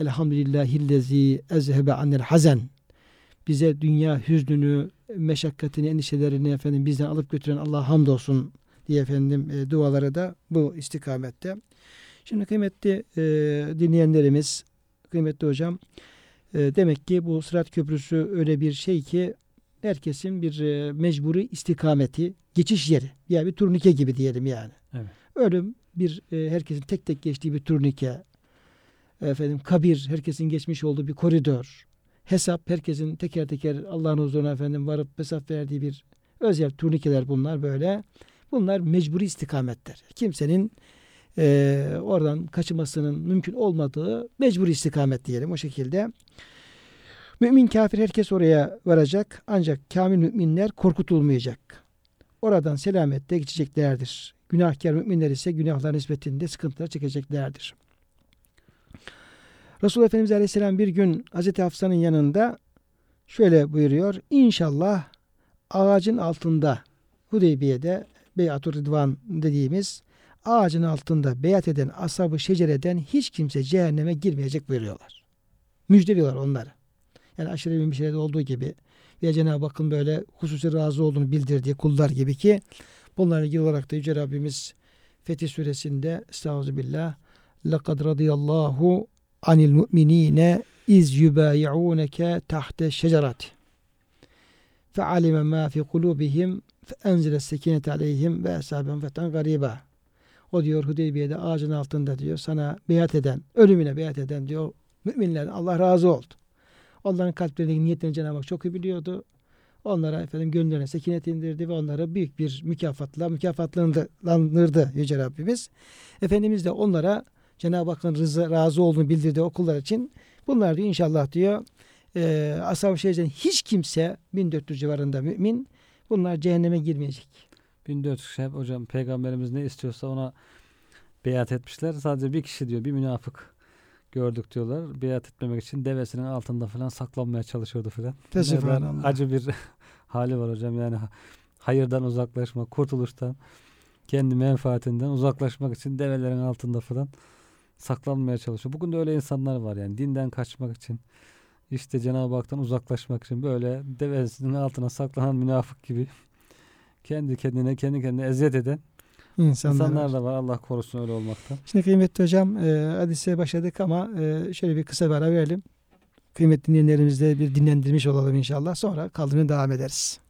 elhamdülillahillezi ezhebe annel hazen bize dünya hüznünü, meşakkatini, endişelerini efendim bizden alıp götüren Allah hamdolsun diye efendim e, duaları da bu istikamette. Şimdi kıymetli e, dinleyenlerimiz, kıymetli hocam, e, demek ki bu Sırat Köprüsü öyle bir şey ki herkesin bir e, mecburi istikameti, geçiş yeri. Yani bir turnike gibi diyelim yani. Evet. Ölüm bir e, herkesin tek tek geçtiği bir turnike. Efendim kabir herkesin geçmiş olduğu bir koridor. Hesap herkesin teker teker Allah'ın huzuruna efendim varıp hesap verdiği bir özel turnikeler bunlar böyle. Bunlar mecburi istikametler. Kimsenin e, oradan kaçmasının mümkün olmadığı mecburi istikamet diyelim o şekilde. Mümin kafir herkes oraya varacak ancak kamil müminler korkutulmayacak. Oradan selametle geçeceklerdir. Günahkar müminler ise günahlar nispetinde sıkıntılar çekeceklerdir. Resulullah Efendimiz Aleyhisselam bir gün Hazreti Hafsa'nın yanında şöyle buyuruyor. İnşallah ağacın altında Hudeybiye'de Beyatur Rıdvan dediğimiz ağacın altında beyat eden ashabı şecereden hiç kimse cehenneme girmeyecek buyuruyorlar. Müjdeliyorlar onları. Yani aşırı bir şeyde olduğu gibi ve Cenab-ı Hakk'ın böyle hususi razı olduğunu bildirdiği kullar gibi ki bunlarla ilgili olarak da Yüce Rabbimiz Fetih Suresinde Estağfirullah لَقَدْ رَضِيَ اللّٰهُ anil mu'minine iz yubayi'uneke tahte şecerati fe'alime ma fi kulubihim fe'enzile sekinet aleyhim ve esabem feten gariba o diyor Hudeybiye'de ağacın altında diyor sana beyat eden, ölümüne beyat eden diyor müminlerden Allah razı oldu. Onların kalplerindeki niyetlerini Cenab-ı Hak çok iyi biliyordu. Onlara efendim gönüllerine sekinet indirdi ve onlara büyük bir mükafatla mükafatlandırdı Yüce Rabbimiz. Efendimiz de onlara Cenab-ı Hakk'ın rızı, razı olduğunu bildirdiği okullar için bunlar diyor inşallah diyor e, Ashab-ı Şerif'ten hiç kimse 1400 civarında mümin bunlar cehenneme girmeyecek. 1400 kişi hep hocam peygamberimiz ne istiyorsa ona beyat etmişler. Sadece bir kişi diyor bir münafık gördük diyorlar. Beyat etmemek için devesinin altında falan saklanmaya çalışıyordu falan. Fesubhanallah. Nereden Acı bir hali var hocam yani hayırdan uzaklaşma, kurtuluştan, kendi menfaatinden uzaklaşmak için develerin altında falan saklanmaya çalışıyor. Bugün de öyle insanlar var yani dinden kaçmak için işte Cenab-ı Hak'tan uzaklaşmak için böyle devesinin altına saklanan münafık gibi kendi kendine kendi kendine eziyet eden İnsanlar, insanlar da var. Allah korusun öyle olmaktan. Şimdi kıymetli hocam e, hadise başladık ama e, şöyle bir kısa bir ara verelim. Kıymetli dinleyenlerimizle bir dinlendirmiş olalım inşallah. Sonra kaldığını devam ederiz.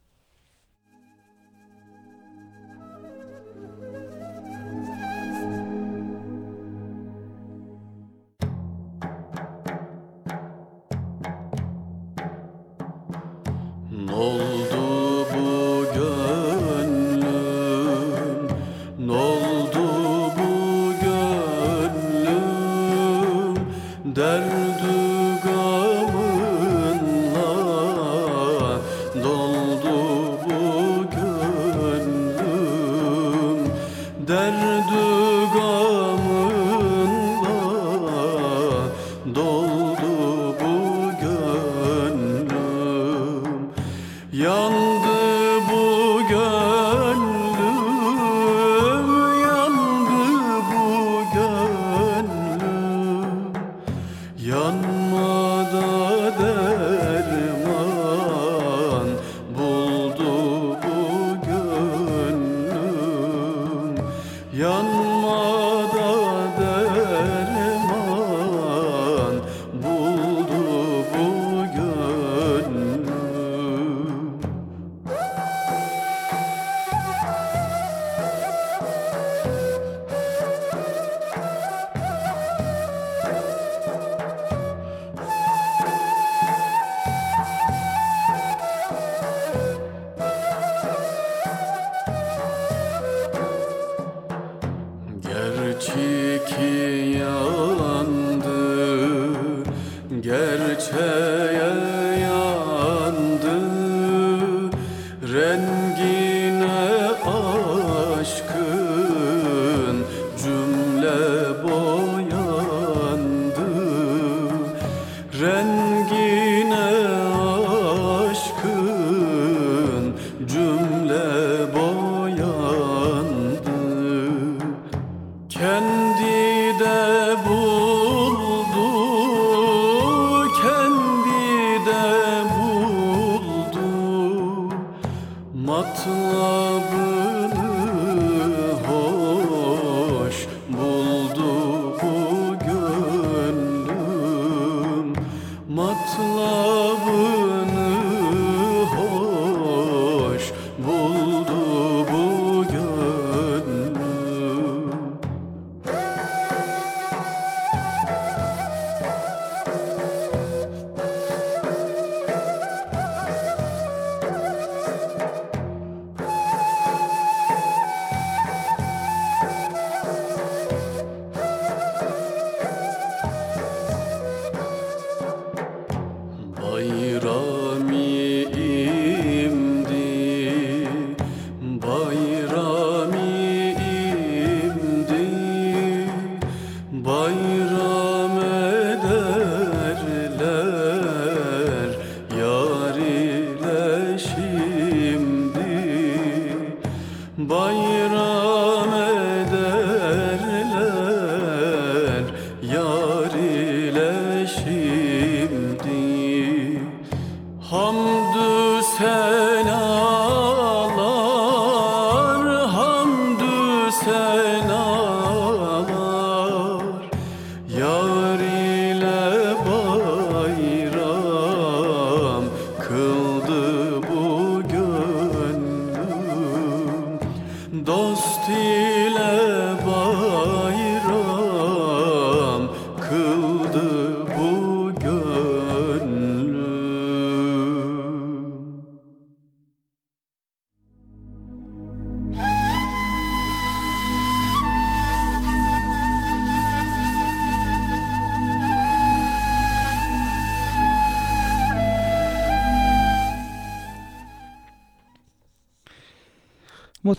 Cümle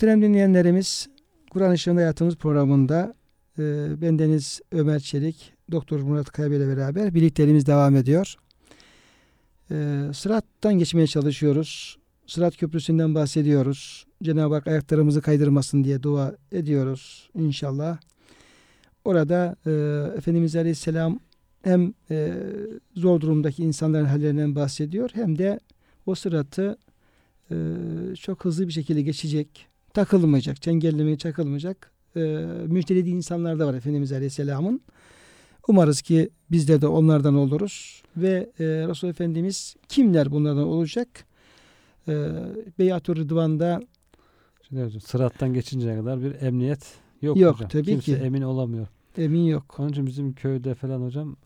Muhterem dinleyenlerimiz, Kur'an Işığında Hayatımız programında e, bendeniz Ömer Çelik, Doktor Murat Kaybe ile beraber birlikteliğimiz devam ediyor. E, sırattan geçmeye çalışıyoruz. Sırat Köprüsü'nden bahsediyoruz. Cenab-ı Hak ayaklarımızı kaydırmasın diye dua ediyoruz inşallah. Orada e, Efendimiz Aleyhisselam hem e, zor durumdaki insanların hallerinden bahsediyor hem de o sıratı e, çok hızlı bir şekilde geçecek, takılmayacak, çengellemeye çakılmayacak e, müjdelediği insanlar da var Efendimiz Aleyhisselam'ın. Umarız ki bizler de onlardan oluruz ve e, Resul Efendimiz kimler bunlardan olacak? E, Beyat-ı Rıdvan'da sırattan geçinceye kadar bir emniyet yok, Yok, hocam. tabii Kimse ki. emin olamıyor. emin yok. Onun için bizim köyde falan hocam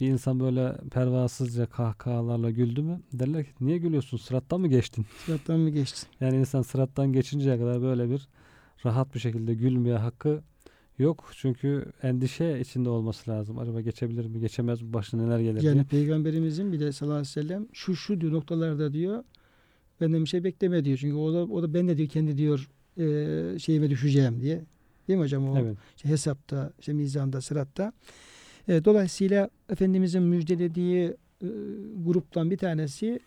bir insan böyle pervasızca kahkahalarla güldü mü derler ki niye gülüyorsun sırattan mı geçtin? Sırattan mı geçtin? Yani insan sırattan geçinceye kadar böyle bir rahat bir şekilde gülmeye hakkı yok. Çünkü endişe içinde olması lazım. Acaba geçebilir mi geçemez mi başına neler gelir Yani diye. Peygamberimizin bile sallallahu aleyhi ve sellem şu şu diyor noktalarda diyor benden bir şey bekleme diyor. Çünkü o da, o da ben de diyor kendi diyor e, şeyime düşeceğim diye. Değil mi hocam o? Evet. işte hesapta, işte mizanda, sıratta. E, dolayısıyla Efendimizin müjdelediği e, gruptan bir tanesi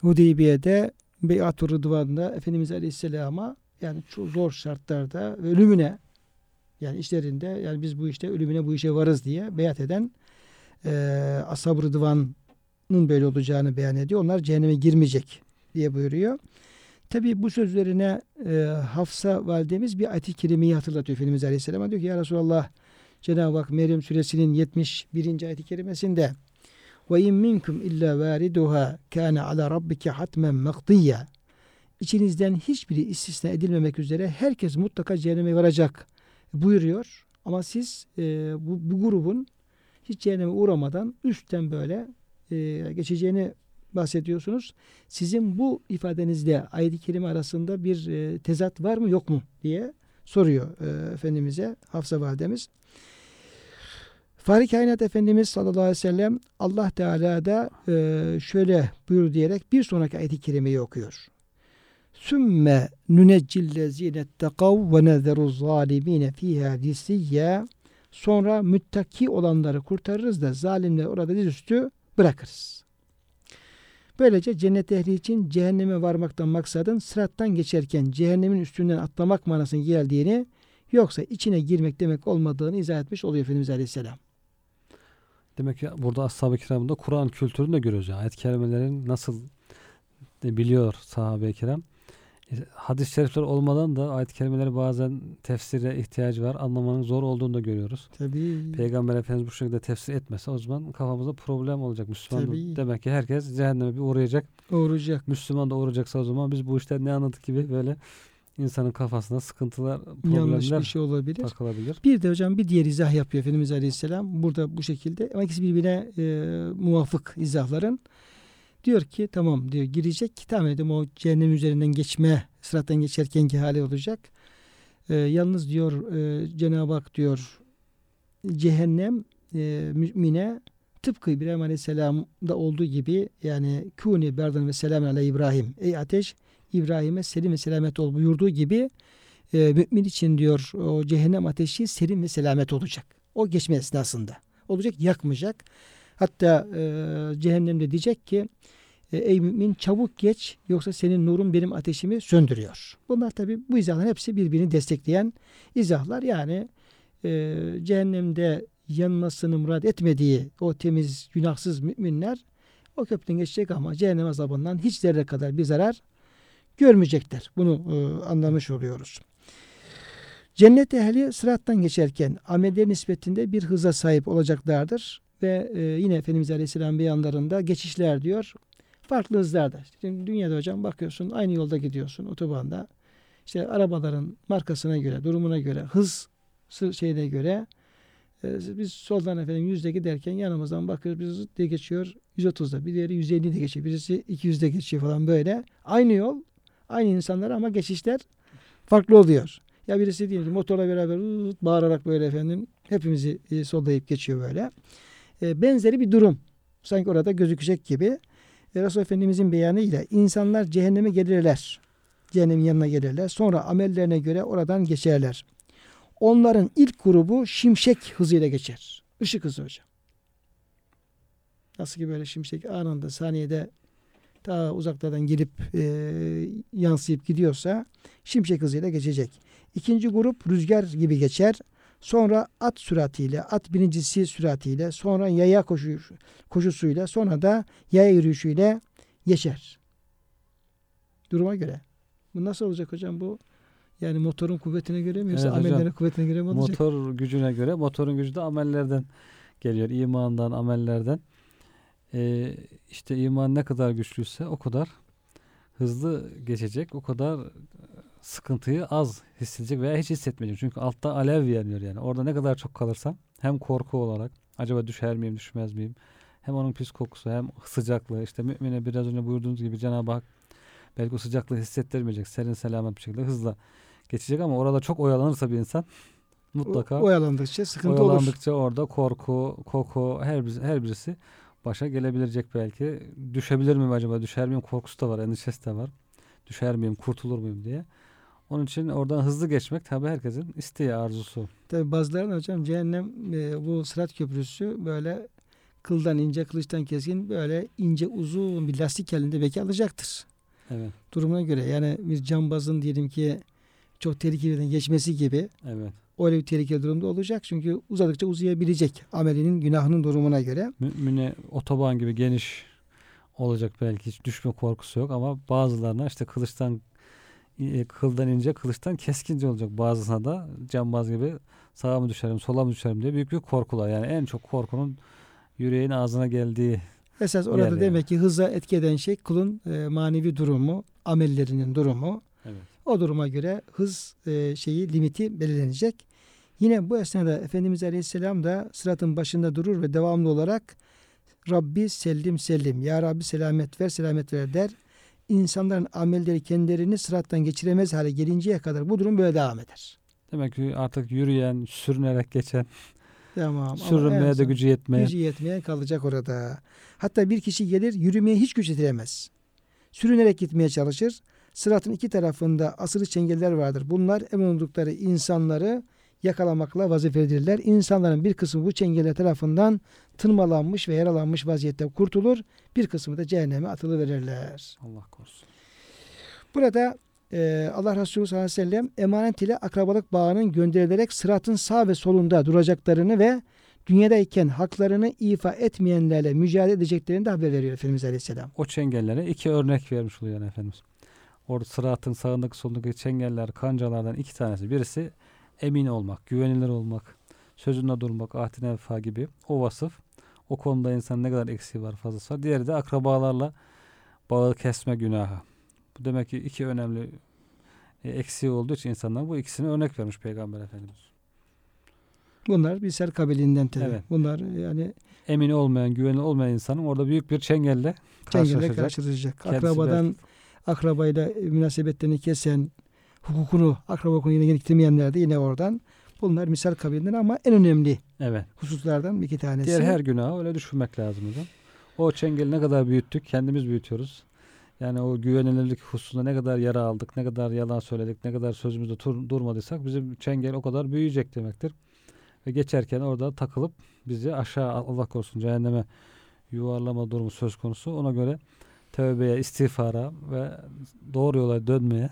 Hudeybiye'de Beyat-ı Rıdvan'da Efendimiz Aleyhisselam'a yani çok zor şartlarda ve ölümüne yani işlerinde yani biz bu işte ölümüne bu işe varız diye beyat eden e, Ashab-ı Rıdvan'ın böyle olacağını beyan ediyor. Onlar cehenneme girmeyecek diye buyuruyor. Tabi bu sözlerine e, Hafsa validemiz bir ayet-i kerimeyi hatırlatıyor Efendimiz Aleyhisselam'a. Diyor ki ya Resulallah Cenab-ı Hak Meryem suresinin 71. ayet-i kerimesinde ve in minkum illa variduha kana ala rabbike hatmen makdiya. İçinizden hiçbiri istisna edilmemek üzere herkes mutlaka cehenneme varacak buyuruyor. Ama siz e, bu, bu grubun hiç cehenneme uğramadan üstten böyle e, geçeceğini bahsediyorsunuz. Sizin bu ifadenizle ayet-i kerime arasında bir e, tezat var mı yok mu diye soruyor e, Efendimiz'e Hafsa validemiz. Fahri Kainat Efendimiz sallallahu aleyhi ve sellem Allah Teala da e, şöyle buyur diyerek bir sonraki ayet-i kerimeyi okuyor. Sümme nuneccillezine tekav ve nezeru zalimine fiha disiyya. Sonra müttaki olanları kurtarırız da zalimleri orada dizüstü bırakırız. Böylece cennet ehli için cehenneme varmaktan maksadın sırattan geçerken cehennemin üstünden atlamak manasına geldiğini yoksa içine girmek demek olmadığını izah etmiş oluyor Efendimiz Aleyhisselam. Demek ki burada ashab-ı kiramında Kur'an kültürünü de görüyoruz. Yani. Ayet-i kerimelerin nasıl biliyor sahabe-i kiram. E, Hadis-i şerifler olmadan da ayet-i kerimeleri bazen tefsire ihtiyacı var. Anlamanın zor olduğunu da görüyoruz. Tabii. Peygamber Efendimiz bu şekilde tefsir etmese o zaman kafamızda problem olacak Müslüman. Tabii. Demek ki herkes cehenneme bir uğrayacak. Uğrayacak. Müslüman da uğrayacaksa o zaman biz bu işten ne anladık gibi böyle insanın kafasına sıkıntılar, Yanlış bir problemler şey olabilir. takılabilir. Bir de hocam bir diğer izah yapıyor Efendimiz Aleyhisselam. Burada bu şekilde ama ikisi birbirine e, muvafık izahların. Diyor ki tamam diyor girecek ki tahmin ediyorum o cehennem üzerinden geçme sırattan geçerkenki hali olacak. E, yalnız diyor e, Cenab-ı Hak diyor cehennem e, mümine tıpkı İbrahim Aleyhisselam'da olduğu gibi yani kuni berdan ve selamen ale İbrahim. Ey ateş İbrahim'e selim ve selamet ol buyurduğu gibi e, mümin için diyor o cehennem ateşi serin ve selamet olacak. O geçme esnasında. Olacak yakmayacak. Hatta e, cehennemde diyecek ki e, ey mümin çabuk geç yoksa senin nurun benim ateşimi söndürüyor. Bunlar tabi bu izahların hepsi birbirini destekleyen izahlar. Yani e, cehennemde yanmasını murad etmediği o temiz günahsız müminler o köprüden geçecek ama cehennem azabından hiç zerre kadar bir zarar görmeyecekler. Bunu e, anlamış oluyoruz. Cennet ehli sırattan geçerken ameller nispetinde bir hıza sahip olacaklardır. Ve e, yine Efendimiz Aleyhisselam beyanlarında geçişler diyor. Farklı hızlarda. Şimdi dünyada hocam bakıyorsun aynı yolda gidiyorsun otobanda. İşte arabaların markasına göre, durumuna göre, hız şeyine göre e, biz soldan efendim yüzde giderken yanımızdan bakıyoruz biz de geçiyor 130'da bir diğeri 150'de geçiyor birisi 200'de geçiyor falan böyle aynı yol aynı insanlar ama geçişler farklı oluyor. Ya birisi diyelim motorla beraber bağırarak böyle efendim hepimizi e, sollayıp geçiyor böyle. E, benzeri bir durum. Sanki orada gözükecek gibi. E, Resul Efendimizin beyanıyla insanlar cehenneme gelirler. Cehennemin yanına gelirler. Sonra amellerine göre oradan geçerler. Onların ilk grubu şimşek hızıyla geçer. Işık hızı hocam. Nasıl ki böyle şimşek anında saniyede ta uzaklardan gelip e, yansıyıp gidiyorsa şimşek hızıyla geçecek. İkinci grup rüzgar gibi geçer. Sonra at süratiyle, at birincisi süratiyle, sonra yaya koşu, koşusuyla, sonra da yaya yürüyüşüyle geçer. Duruma göre. Bu nasıl olacak hocam bu? Yani motorun kuvvetine göre mi yoksa Evet hocam. amellerin kuvvetine göre mi olacak? Motor gücüne göre, motorun gücü de amellerden geliyor. imandan, amellerden. Ee, işte iman ne kadar güçlüyse o kadar hızlı geçecek, o kadar sıkıntıyı az hissedecek veya hiç hissetmeyecek. Çünkü altta alev yanıyor yani. Orada ne kadar çok kalırsam hem korku olarak acaba düşer miyim, düşmez miyim? Hem onun pis kokusu hem sıcaklığı. işte mümine biraz önce buyurduğunuz gibi Cenab-ı Hak belki o sıcaklığı hissettirmeyecek. Serin selamet bir şekilde hızla geçecek ama orada çok oyalanırsa bir insan mutlaka O, oyalandıkça sıkıntı olur. oyalandıkça orada korku, koku her her birisi başa gelebilecek belki. Düşebilir miyim acaba? Düşer miyim? Korkusu da var, endişesi de var. Düşer miyim? Kurtulur muyum diye. Onun için oradan hızlı geçmek tabii herkesin isteği, arzusu. Tabi bazılarının hocam cehennem e, bu sırat köprüsü böyle kıldan ince, kılıçtan keskin böyle ince uzun bir lastik halinde belki alacaktır. Evet. Durumuna göre yani bir cambazın diyelim ki çok tehlikeliden geçmesi gibi Evet. Öyle bir tehlikeli durumda olacak. Çünkü uzadıkça uzayabilecek amelinin günahının durumuna göre. Mümine otoban gibi geniş olacak belki hiç düşme korkusu yok ama bazılarına işte kılıçtan e, kıldan ince kılıçtan keskince olacak bazısına da cambaz gibi sağa mı düşerim sola mı düşerim diye büyük büyük korkular yani en çok korkunun yüreğin ağzına geldiği Esas orada Yani. demek ki hıza etki eden şey kulun e, manevi durumu, amellerinin durumu. evet. O duruma göre hız e, şeyi limiti belirlenecek. Yine bu esnada Efendimiz Aleyhisselam da sıratın başında durur ve devamlı olarak Rabbi sellim sellim ya Rabbi selamet ver selamet ver der. İnsanların amelleri kendilerini sırattan geçiremez hale gelinceye kadar bu durum böyle devam eder. Demek ki artık yürüyen, sürünerek geçen, Tamam. sürünmeye de gücü yetmeyen. gücü yetmeyen kalacak orada. Hatta bir kişi gelir yürümeye hiç güç yetiremez. Sürünerek gitmeye çalışır. Sıratın iki tarafında asılı çengeller vardır. Bunlar emin oldukları insanları yakalamakla vazifelidirler. İnsanların bir kısmı bu çengeller tarafından tırmalanmış ve yaralanmış vaziyette kurtulur. Bir kısmı da cehenneme atılıverirler. Allah korusun. Burada e, Allah Resulü sallallahu aleyhi ve sellem emanet ile akrabalık bağının gönderilerek sıratın sağ ve solunda duracaklarını ve dünyadayken haklarını ifa etmeyenlerle mücadele edeceklerini de haber veriyor Efendimiz Aleyhisselam. O çengellere iki örnek vermiş oluyor yani Efendimiz. Orada sıratın sağındaki solundaki çengeller, kancalardan iki tanesi. Birisi emin olmak, güvenilir olmak, sözünde durmak, ahdine vefa gibi o vasıf. O konuda insan ne kadar eksiği var, fazlası var. Diğeri de akrabalarla bağı kesme günahı. Bu demek ki iki önemli e, eksiği olduğu için insanlar bu ikisini örnek vermiş Peygamber Efendimiz. Bunlar Bilser kabiliğinden tabi. Evet. Bunlar yani Emin olmayan, güvenilir olmayan insanın orada büyük bir çengelle çengelle karşılaşacak. karşılaşacak. Kendisi Akrabadan akrabayla münasebetlerini kesen, hukukunu, akraba hukukunu yine getirmeyenler de yine oradan. Bunlar misal kabiliğinden ama en önemli Evet. hususlardan bir iki tanesi. Diğer her günahı öyle düşünmek lazım hocam. O çengeli ne kadar büyüttük, kendimiz büyütüyoruz. Yani o güvenilirlik hususunda ne kadar yara aldık, ne kadar yalan söyledik, ne kadar sözümüzde tur- durmadıysak bizim çengel o kadar büyüyecek demektir. Ve geçerken orada takılıp bizi aşağı Allah korusun cehenneme yuvarlama durumu söz konusu. Ona göre tövbeye, istiğfara ve doğru yola dönmeye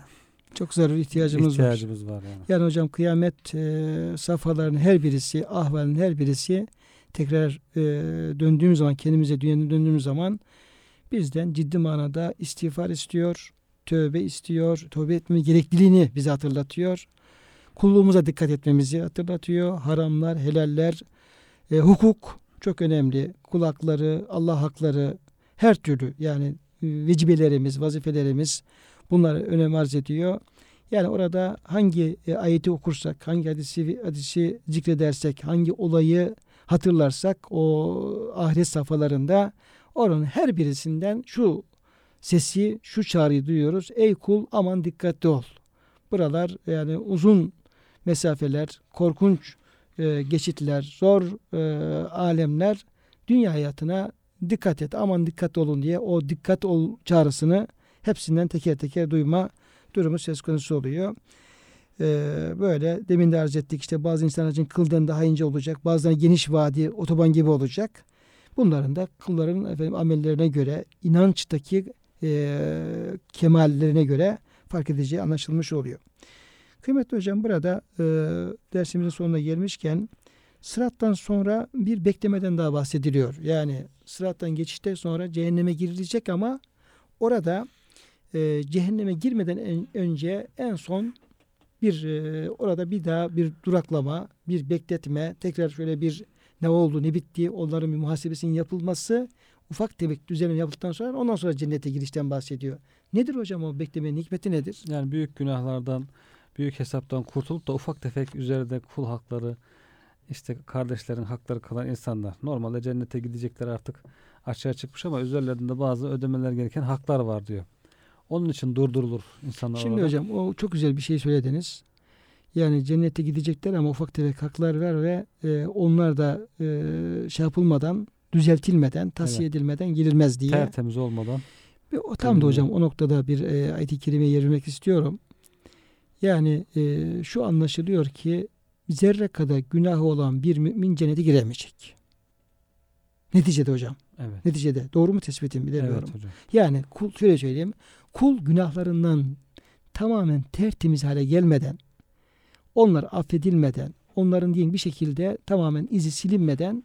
Çok zaruri ihtiyacımız, var. ihtiyacımız var. yani. Yani hocam kıyamet e, safhalarının her birisi, ahvalin her birisi tekrar e, döndüğümüz zaman, kendimize dünyaya döndüğümüz zaman bizden ciddi manada istiğfar istiyor, tövbe istiyor, tövbe etme gerekliliğini bize hatırlatıyor. Kulluğumuza dikkat etmemizi hatırlatıyor. Haramlar, helaller, e, hukuk çok önemli. Kulakları, Allah hakları, her türlü yani vecibelerimiz, vazifelerimiz bunlar önem arz ediyor. Yani orada hangi e, ayeti okursak, hangi hadisi, hadisi zikredersek, hangi olayı hatırlarsak o ahiret safhalarında oranın her birisinden şu sesi, şu çağrıyı duyuyoruz. Ey kul aman dikkatli ol. Buralar yani uzun mesafeler, korkunç e, geçitler, zor e, alemler dünya hayatına dikkat et, aman dikkat olun diye o dikkat ol çağrısını hepsinden teker teker duyma durumu söz konusu oluyor. Ee, böyle demin de arz ettik işte bazı insanlar için kıldan daha ince olacak. Bazıları geniş vadi otoban gibi olacak. Bunların da kulların efendim amellerine göre inançtaki e, kemallerine göre fark edeceği anlaşılmış oluyor. Kıymetli hocam burada e, dersimizin sonuna gelmişken sırattan sonra bir beklemeden daha bahsediliyor. Yani sırattan geçişte sonra cehenneme girilecek ama orada e, cehenneme girmeden en- önce en son bir e, orada bir daha bir duraklama, bir bekletme, tekrar şöyle bir ne oldu, ne bitti, onların bir muhasebesinin yapılması ufak tefek düzenleme yapıldıktan sonra ondan sonra cennete girişten bahsediyor. Nedir hocam o beklemenin hikmeti nedir? Yani büyük günahlardan, büyük hesaptan kurtulup da ufak tefek üzerinde kul hakları, işte kardeşlerin hakları kalan insanlar. Normalde cennete gidecekler artık açığa çıkmış ama üzerlerinde bazı ödemeler gereken haklar var diyor. Onun için durdurulur insanlar Şimdi orada. hocam o çok güzel bir şey söylediniz. Yani cennete gidecekler ama ufak tefek haklar var ve e, onlar da e, şey yapılmadan, düzeltilmeden, tavsiye edilmeden girilmez diye. Tertemiz olmadan. Ve o tam da hocam o noktada bir e, ayet-i kerime yermek istiyorum. Yani e, şu anlaşılıyor ki zerre kadar günahı olan bir mümin cennete giremeyecek. Neticede hocam. Evet. Neticede. Doğru mu tespitim bilemiyorum. Evet hocam. Yani kul şöyle söyleyeyim. Kul günahlarından tamamen tertemiz hale gelmeden, onlar affedilmeden, onların diyelim bir şekilde tamamen izi silinmeden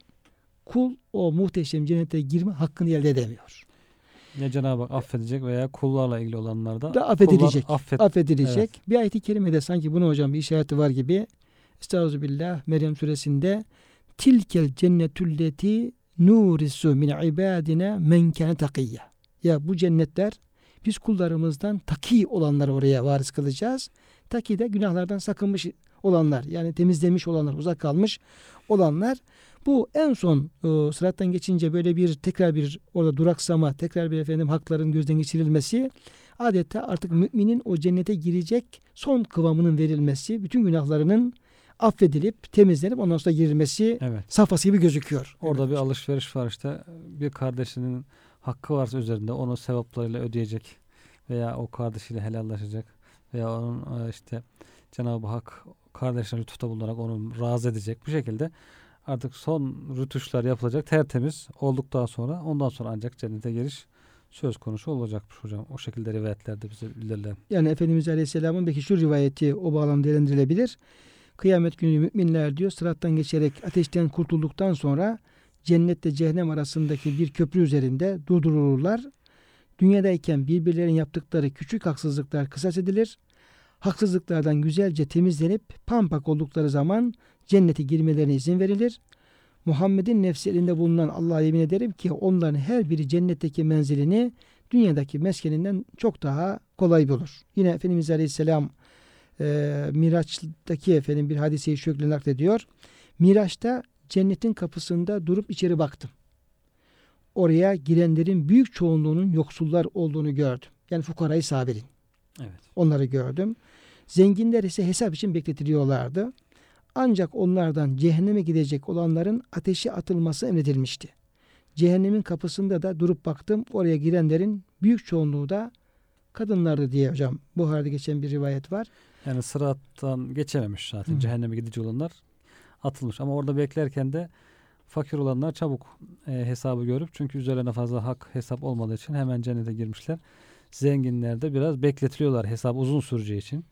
kul o muhteşem cennete girme hakkını elde edemiyor. Ya Cenab-ı Hak affedecek veya kullarla ilgili olanlarda Da affedilecek. affet, Affedilecek. Bir ayet-i kerimede sanki bunu hocam bir işareti var gibi. Estağfirullah Meryem suresinde tilkel cennetülleti nurisu min ibadina men kâne takiyya. Ya bu cennetler biz kullarımızdan taki olanları oraya varis kılacağız. Taki de günahlardan sakınmış olanlar yani temizlemiş olanlar uzak kalmış olanlar bu en son e, sırattan geçince böyle bir tekrar bir orada duraksama tekrar bir efendim hakların gözden geçirilmesi adeta artık müminin o cennete girecek son kıvamının verilmesi bütün günahlarının affedilip temizlenip ondan sonra girilmesi Evet. safhası gibi gözüküyor. Orada bir alışveriş var işte. Bir kardeşinin hakkı varsa üzerinde onu sevaplarıyla ödeyecek. veya o kardeşiyle helallaşacak veya onun e, işte Cenab-ı Hak kardeşlerine lütufta bulunarak onu razı edecek. Bu şekilde artık son rütuşlar yapılacak tertemiz olduktan sonra ondan sonra ancak cennete giriş söz konusu olacakmış hocam. O şekilde rivayetlerde bize bildirilen. Yani Efendimiz Aleyhisselam'ın belki şu rivayeti o bağlamda değerlendirilebilir. Kıyamet günü müminler diyor sırattan geçerek ateşten kurtulduktan sonra cennetle cehennem arasındaki bir köprü üzerinde durdurulurlar. Dünyadayken birbirlerinin yaptıkları küçük haksızlıklar kısas edilir. Haksızlıklardan güzelce temizlenip pampak oldukları zaman cennete girmelerine izin verilir. Muhammed'in nefsi elinde bulunan Allah'a yemin ederim ki onların her biri cennetteki menzilini dünyadaki meskeninden çok daha kolay bulur. Yine Efendimiz Aleyhisselam e, Miraç'taki efendim bir hadiseyi şöyle naklediyor. Miraç'ta cennetin kapısında durup içeri baktım. Oraya girenlerin büyük çoğunluğunun yoksullar olduğunu gördüm. Yani fukarayı sabirin. Evet. Onları gördüm. Zenginler ise hesap için bekletiliyorlardı. Ancak onlardan cehenneme gidecek olanların ateşe atılması emredilmişti. Cehennemin kapısında da durup baktım. Oraya girenlerin büyük çoğunluğu da kadınlardı diye hocam. Buhar'da geçen bir rivayet var. Yani sırattan geçememiş zaten. Hı. Cehenneme gidici olanlar atılmış. Ama orada beklerken de fakir olanlar çabuk e, hesabı görüp çünkü üzerlerine fazla hak hesap olmadığı için hemen cennete girmişler. Zenginler de biraz bekletiliyorlar hesap uzun süreceği için.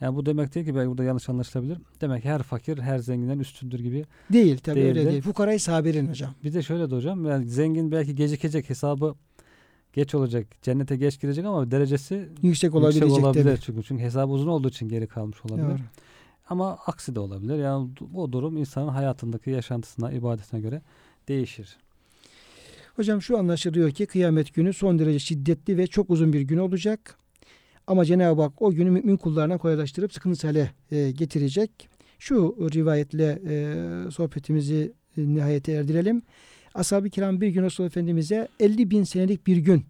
Yani bu demek değil ki belki burada yanlış anlaşılabilir. Demek ki her fakir her zenginden üstündür gibi. Değil tabii Değil öyle de. değil. Fukarayı sabirin hocam. Bir de şöyle de hocam yani zengin belki gecikecek hesabı geç olacak. Cennete geç girecek ama derecesi Yüksek olabilecek yüksek olabilir tabii. çünkü. Çünkü hesabı uzun olduğu için geri kalmış olabilir. Doğru. Ama aksi de olabilir. Yani bu durum insanın hayatındaki yaşantısına, ibadetine göre değişir. Hocam şu anlaşılıyor ki kıyamet günü son derece şiddetli ve çok uzun bir gün olacak. Ama Cenab-ı Hak o günü mümin kullarına kolaylaştırıp sıkıntı hale e, getirecek. Şu rivayetle e, sohbetimizi e, nihayete erdirelim. Ashab-ı kiram bir gün Resulullah Efendimiz'e 50 bin senelik bir gün.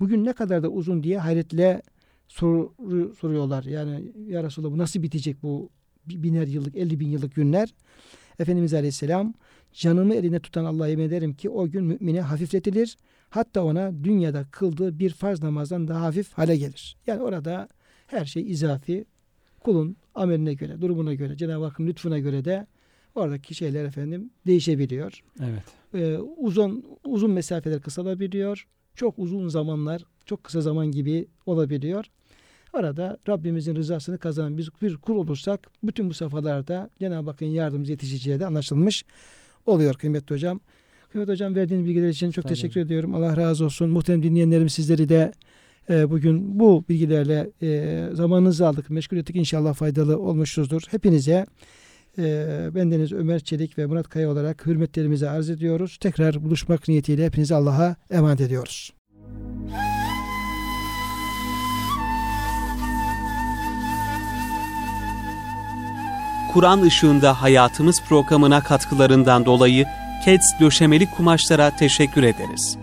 Bugün ne kadar da uzun diye hayretle soru, soruyorlar. Yani ya Resulallah bu nasıl bitecek bu biner yıllık 50 bin yıllık günler? Efendimiz Aleyhisselam canımı eline tutan Allah'a yemin ederim ki o gün mümine hafifletilir. Hatta ona dünyada kıldığı bir farz namazdan daha hafif hale gelir. Yani orada her şey izafi. Kulun ameline göre, durumuna göre, Cenab-ı Hakk'ın lütfuna göre de oradaki şeyler efendim değişebiliyor. Evet. Ee, uzun uzun mesafeler kısalabiliyor. Çok uzun zamanlar, çok kısa zaman gibi olabiliyor. Orada Rabbimizin rızasını kazanan biz bir kul olursak bütün bu safhalarda Cenab-ı Hakk'ın yardımcı yetişeceği de anlaşılmış oluyor kıymetli hocam. Kıymetli hocam verdiğiniz bilgiler için çok Tabii. teşekkür ediyorum. Allah razı olsun. Muhterem dinleyenlerim sizleri de e, bugün bu bilgilerle e, zamanınızı aldık, meşgul ettik. İnşallah faydalı olmuşuzdur. Hepinize bendeniz Ömer Çelik ve Murat Kaya olarak hürmetlerimizi arz ediyoruz. Tekrar buluşmak niyetiyle hepinizi Allah'a emanet ediyoruz. Kur'an ışığında hayatımız programına katkılarından dolayı KEDS döşemeli kumaşlara teşekkür ederiz.